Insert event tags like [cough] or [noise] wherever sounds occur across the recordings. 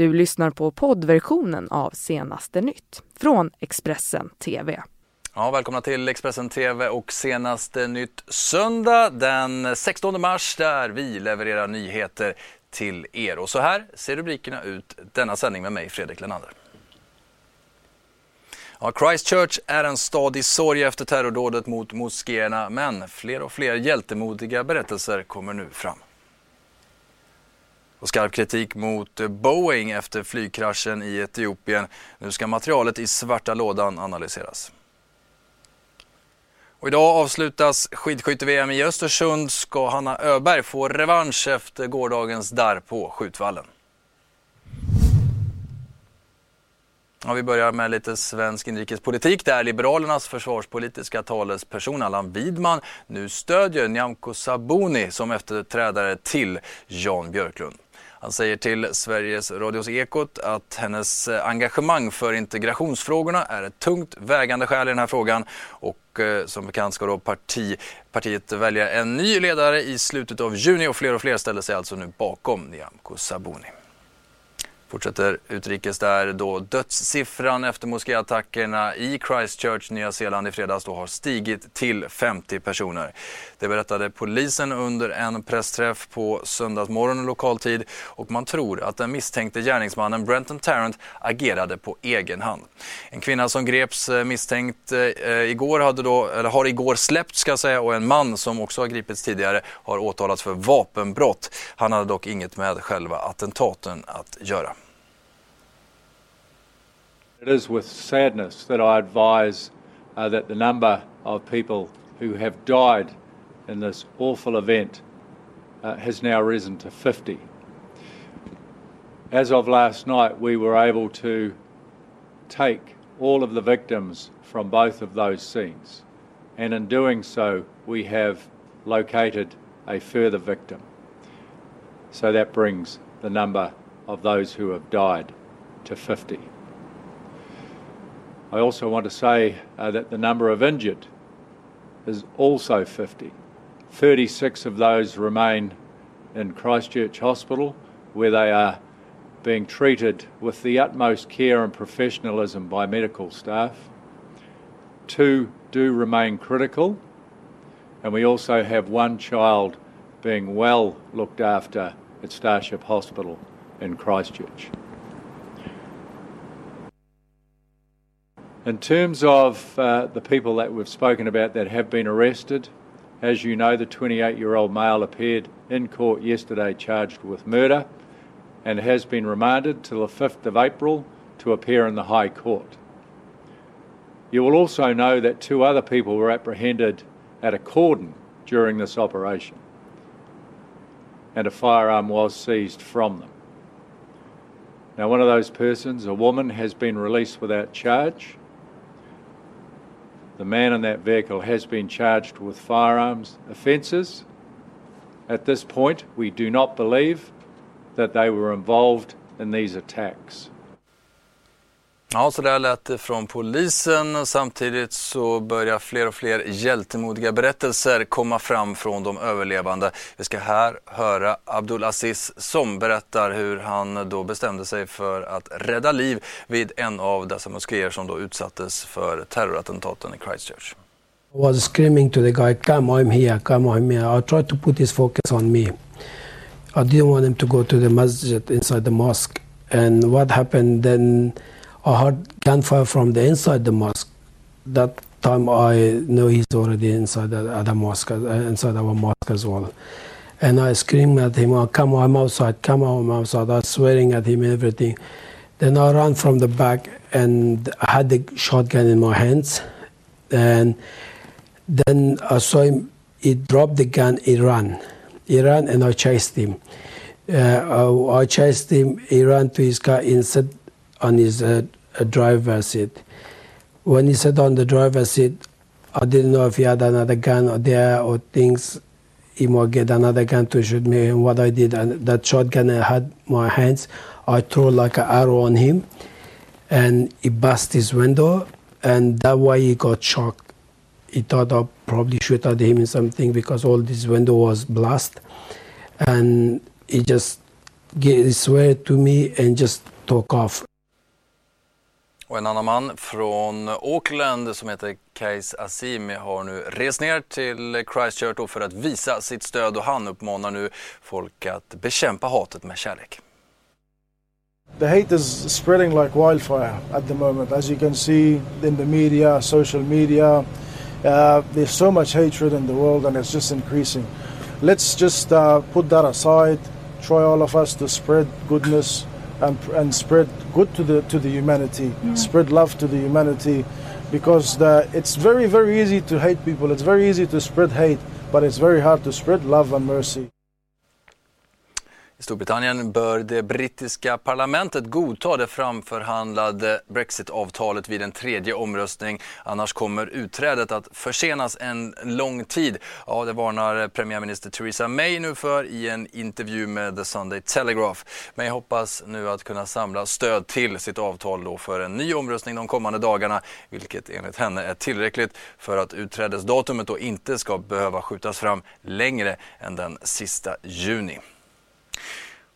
Du lyssnar på poddversionen av Senaste nytt från Expressen TV. Ja, välkomna till Expressen TV och senaste nytt söndag den 16 mars där vi levererar nyheter till er. Och så här ser rubrikerna ut denna sändning med mig Fredrik Lenander. Ja, Christchurch är en stad i sorg efter terrordådet mot moskéerna men fler och fler hjältemodiga berättelser kommer nu fram. Och skarp kritik mot Boeing efter flygkraschen i Etiopien. Nu ska materialet i svarta lådan analyseras. Och idag avslutas skidskytte-VM i Östersund. Ska Hanna Öberg få revansch efter gårdagens darr på skjutvallen? Ja, vi börjar med lite svensk inrikespolitik där Liberalernas försvarspolitiska talesperson Allan Widman nu stödjer Nyamko Sabuni som efterträdare till Jan Björklund. Han säger till Sveriges Radios Ekot att hennes engagemang för integrationsfrågorna är ett tungt vägande skäl i den här frågan och eh, som bekant ska då parti, partiet välja en ny ledare i slutet av juni och fler och fler ställer sig alltså nu bakom Nyamko Sabuni. Fortsätter utrikes där då dödssiffran efter moskéattackerna i Christchurch, Nya Zeeland i fredags då har stigit till 50 personer. Det berättade polisen under en pressträff på söndagsmorgon lokal tid och man tror att den misstänkte gärningsmannen Brenton Tarrant agerade på egen hand. En kvinna som greps eh, misstänkt eh, igår hade då, eller har igår släppts ska jag säga och en man som också har gripits tidigare har åtalats för vapenbrott. Han hade dock inget med själva attentaten att göra. It is with sadness that I advise uh, that the number of people who have died in this awful event uh, has now risen to 50. As of last night, we were able to take all of the victims from both of those scenes, and in doing so, we have located a further victim. So that brings the number of those who have died to 50. I also want to say uh, that the number of injured is also 50. 36 of those remain in Christchurch Hospital, where they are being treated with the utmost care and professionalism by medical staff. Two do remain critical, and we also have one child being well looked after at Starship Hospital in Christchurch. In terms of uh, the people that we've spoken about that have been arrested, as you know, the 28 year old male appeared in court yesterday charged with murder and has been remanded till the 5th of April to appear in the High Court. You will also know that two other people were apprehended at a cordon during this operation, and a firearm was seized from them. Now, one of those persons, a woman, has been released without charge The man in that vehicle has been charged with firearms offences. At this point, we do not believe that they were involved in these attacks. Ja, så där lät det från polisen. Samtidigt så börjar fler och fler hjältemodiga berättelser komma fram från de överlevande. Vi ska här höra Abdul Aziz som berättar hur han då bestämde sig för att rädda liv vid en av dessa moskéer som då utsattes för terrorattentaten i Christchurch. I was screaming to the guy, come, I'm here, come, I'm here. I tried to put his focus on me. I didn't want him to go to the masjid inside the mosque. And what happened then? I heard gunfire from the inside the mosque. That time I know he's already inside the other mosque, uh, inside our mosque as well. And I screamed at him, oh, come on, I'm outside, come on, I'm outside. I was swearing at him and everything. Then I ran from the back and I had the shotgun in my hands. And then I saw him, he dropped the gun, he ran. He ran and I chased him. Uh, I, I chased him, he ran to his car, and said, on his uh, driver's seat. When he sat on the driver's seat, I didn't know if he had another gun or there or things. He might get another gun to shoot me. And what I did, and that shotgun I had my hands, I threw like an arrow on him, and he bust his window, and that way he got shocked. He thought I probably shoot at him in something because all this window was blast, and he just swear to me and just talk off. Och en annan man från Auckland som heter Kais Asimi har nu rest ner till Christchurch för att visa sitt stöd och han uppmanar nu folk att bekämpa hatet med kärlek. The hate is spreading like wildfire at the moment, as you can see in the media, social media. Uh, there's so much hatred in the world and it's just increasing. Let's just uh, put that aside, try all of us to spread goodness and, and spread good to the, to the humanity, spread love to the humanity, because the, it's very, very easy to hate people, it's very easy to spread hate, but it's very hard to spread love and mercy. I Storbritannien bör det brittiska parlamentet godta det framförhandlade Brexit-avtalet vid en tredje omröstning. Annars kommer utträdet att försenas en lång tid. Ja, det varnar premiärminister Theresa May nu för i en intervju med The Sunday Telegraph. May hoppas nu att kunna samla stöd till sitt avtal då för en ny omröstning de kommande dagarna, vilket enligt henne är tillräckligt för att utträdesdatumet då inte ska behöva skjutas fram längre än den sista juni.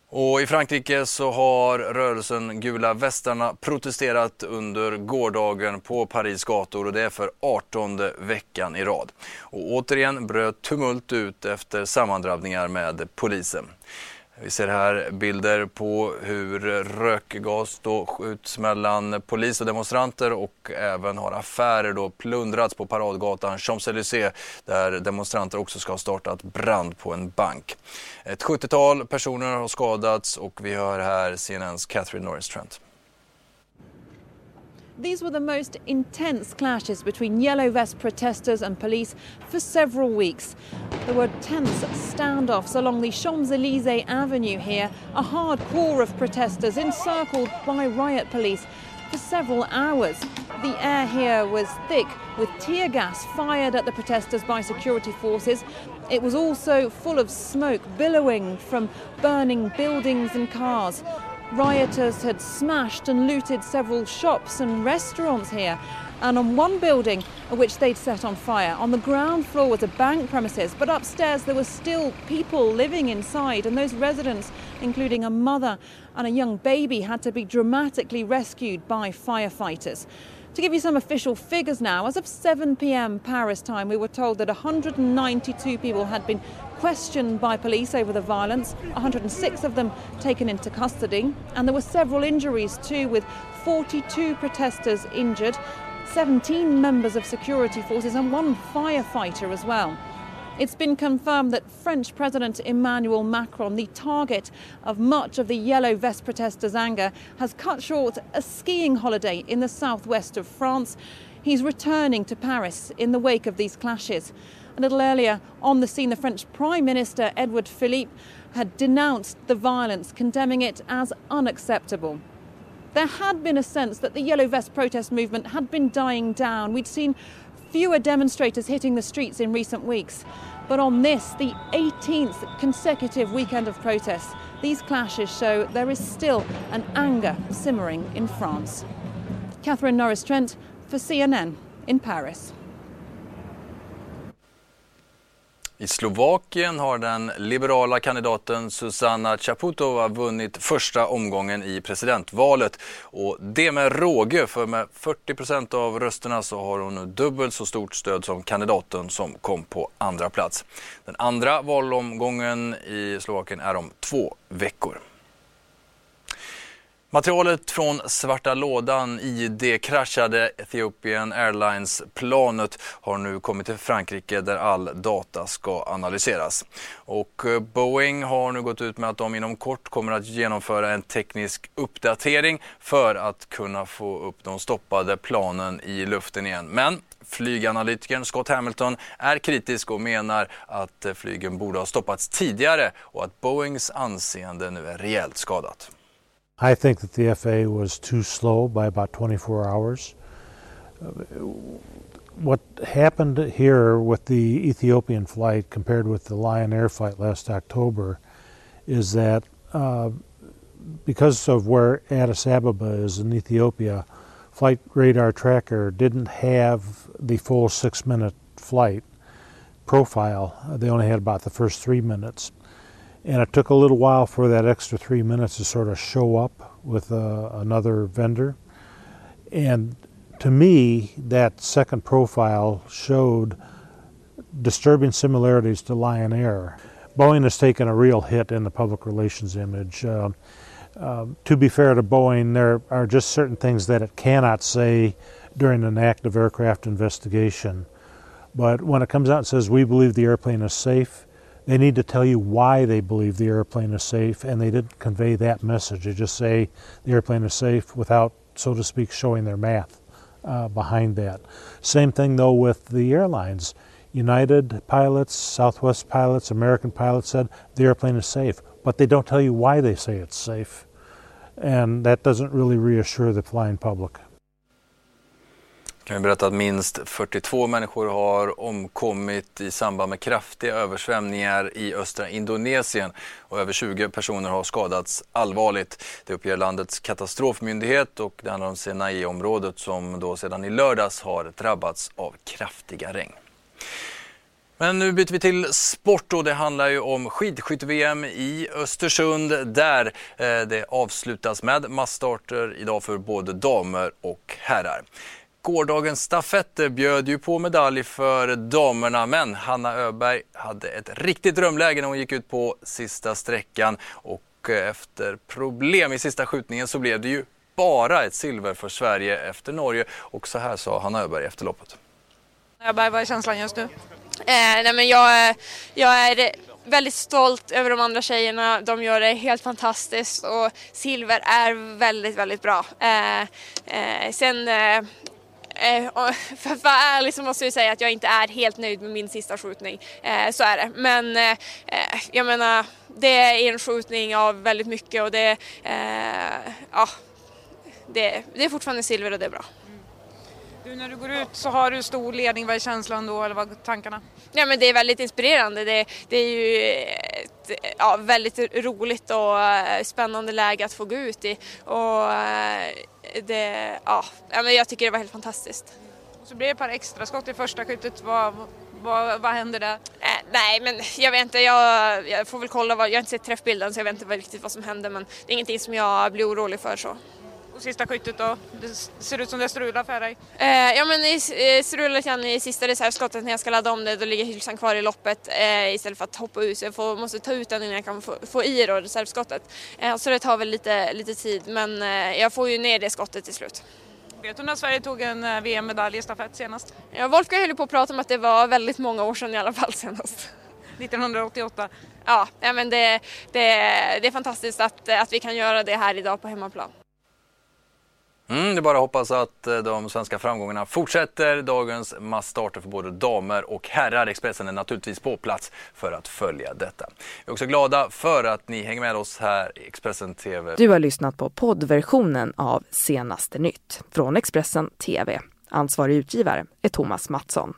Och I Frankrike så har rörelsen Gula västarna protesterat under gårdagen på Paris gator och det är för 18 veckan i rad. Och återigen bröt tumult ut efter sammandrabbningar med polisen. Vi ser här bilder på hur rökgas då skjuts mellan polis och demonstranter och även har affärer då plundrats på paradgatan Champs-Élysées där demonstranter också ska ha startat brand på en bank. Ett 70-tal personer har skadats och vi hör här CNNs Catherine Norris Trent. These were the most intense clashes between Yellow Vest protesters and police for several weeks. There were tense standoffs along the Champs Elysees Avenue here, a hard core of protesters encircled by riot police for several hours. The air here was thick with tear gas fired at the protesters by security forces. It was also full of smoke billowing from burning buildings and cars. Rioters had smashed and looted several shops and restaurants here. And on one building, which they'd set on fire, on the ground floor was a bank premises, but upstairs there were still people living inside, and those residents, including a mother and a young baby, had to be dramatically rescued by firefighters. To give you some official figures now, as of 7 pm Paris time, we were told that 192 people had been questioned by police over the violence, 106 of them taken into custody, and there were several injuries too, with 42 protesters injured, 17 members of security forces, and one firefighter as well. It's been confirmed that French President Emmanuel Macron, the target of much of the yellow vest protesters' anger, has cut short a skiing holiday in the southwest of France. He's returning to Paris in the wake of these clashes. A little earlier on the scene, the French Prime Minister Edouard Philippe had denounced the violence, condemning it as unacceptable. There had been a sense that the Yellow Vest protest movement had been dying down. We'd seen fewer demonstrators hitting the streets in recent weeks. But on this, the 18th consecutive weekend of protests, these clashes show there is still an anger simmering in France. Catherine Norris Trent for CNN in Paris. I Slovakien har den liberala kandidaten Susanna Chaputova vunnit första omgången i presidentvalet. Och det med råge, för med 40% av rösterna så har hon nu dubbelt så stort stöd som kandidaten som kom på andra plats. Den andra valomgången i Slovakien är om två veckor. Materialet från svarta lådan i det kraschade Ethiopian Airlines-planet har nu kommit till Frankrike där all data ska analyseras. Och eh, Boeing har nu gått ut med att de inom kort kommer att genomföra en teknisk uppdatering för att kunna få upp de stoppade planen i luften igen. Men Flyganalytikern Scott Hamilton är kritisk och menar att eh, flygen borde ha stoppats tidigare och att Boeings anseende nu är rejält skadat. I think that the FAA was too slow by about 24 hours. What happened here with the Ethiopian flight compared with the Lion Air flight last October is that uh, because of where Addis Ababa is in Ethiopia, Flight Radar Tracker didn't have the full six minute flight profile. They only had about the first three minutes And it took a little while for that extra three minutes to sort of show up with uh, another vendor. And to me, that second profile showed disturbing similarities to Lion Air. Boeing has taken a real hit in the public relations image. Uh, uh, to be fair to Boeing, there are just certain things that it cannot say during an active aircraft investigation. But when it comes out and says, we believe the airplane is safe, they need to tell you why they believe the airplane is safe, and they didn't convey that message. They just say the airplane is safe without, so to speak, showing their math uh, behind that. Same thing, though, with the airlines. United pilots, Southwest pilots, American pilots said the airplane is safe, but they don't tell you why they say it's safe. And that doesn't really reassure the flying public. Kan vi berätta att minst 42 människor har omkommit i samband med kraftiga översvämningar i östra Indonesien och över 20 personer har skadats allvarligt. Det uppger landets katastrofmyndighet och det handlar om Sinai-området som då sedan i lördags har drabbats av kraftiga regn. Men nu byter vi till sport och det handlar ju om skidskytte-VM i Östersund där eh, det avslutas med massstarter idag för både damer och herrar. Gårdagens stafett bjöd ju på medalj för damerna men Hanna Öberg hade ett riktigt drömläge när hon gick ut på sista sträckan och eh, efter problem i sista skjutningen så blev det ju bara ett silver för Sverige efter Norge och så här sa Hanna Öberg efter loppet. Öberg, vad är känslan just nu? Eh, nej men jag, eh, jag är väldigt stolt över de andra tjejerna. De gör det helt fantastiskt och silver är väldigt, väldigt bra. Eh, eh, sen Eh, [laughs] för att vara ärlig så måste jag säga att jag inte är helt nöjd med min sista skjutning. Eh, så är det. Men eh, jag menar, det är en skjutning av väldigt mycket och det, ja, det, det är fortfarande silver och det är bra. Du, när du går ut så har du stor ledning, vad är känslan då eller vad är tankarna? Ja men det är väldigt inspirerande. Det, det är ju ett ja, väldigt roligt och spännande läge att få gå ut i. Och det, ja, jag tycker det var helt fantastiskt. Så blir det ett par extra skott i första skyttet. Vad, vad, vad händer där? Äh, nej, men jag vet inte. Jag, jag får väl kolla. Vad, jag har inte sett träffbilden så jag vet inte riktigt vad som hände men det är ingenting som jag blir orolig för. så. Sista skyttet då? Det ser ut som det strular för dig? Eh, ja men det strular lite grann i sista reservskottet när jag ska ladda om det. Då ligger hylsan kvar i loppet eh, istället för att hoppa ut. Så jag får, måste ta ut den innan jag kan få, få i då, reservskottet. Eh, så det tar väl lite, lite tid men eh, jag får ju ner det skottet till slut. Vet du när Sverige tog en eh, VM-medalj i stafett senast? Ja, Wolfgang höll på att prata om att det var väldigt många år sedan i alla fall senast. [laughs] 1988? Ja, ja men det, det, det är fantastiskt att, att vi kan göra det här idag på hemmaplan. Mm, det är bara att hoppas att eh, de svenska framgångarna fortsätter. Dagens massstarter för både damer och herrar. Expressen är naturligtvis på plats för att följa detta. Vi är också glada för att ni hänger med oss här i Expressen TV. Du har lyssnat på poddversionen av Senaste nytt från Expressen TV. Ansvarig utgivare är Thomas Mattsson.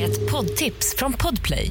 Ett poddtips från Podplay.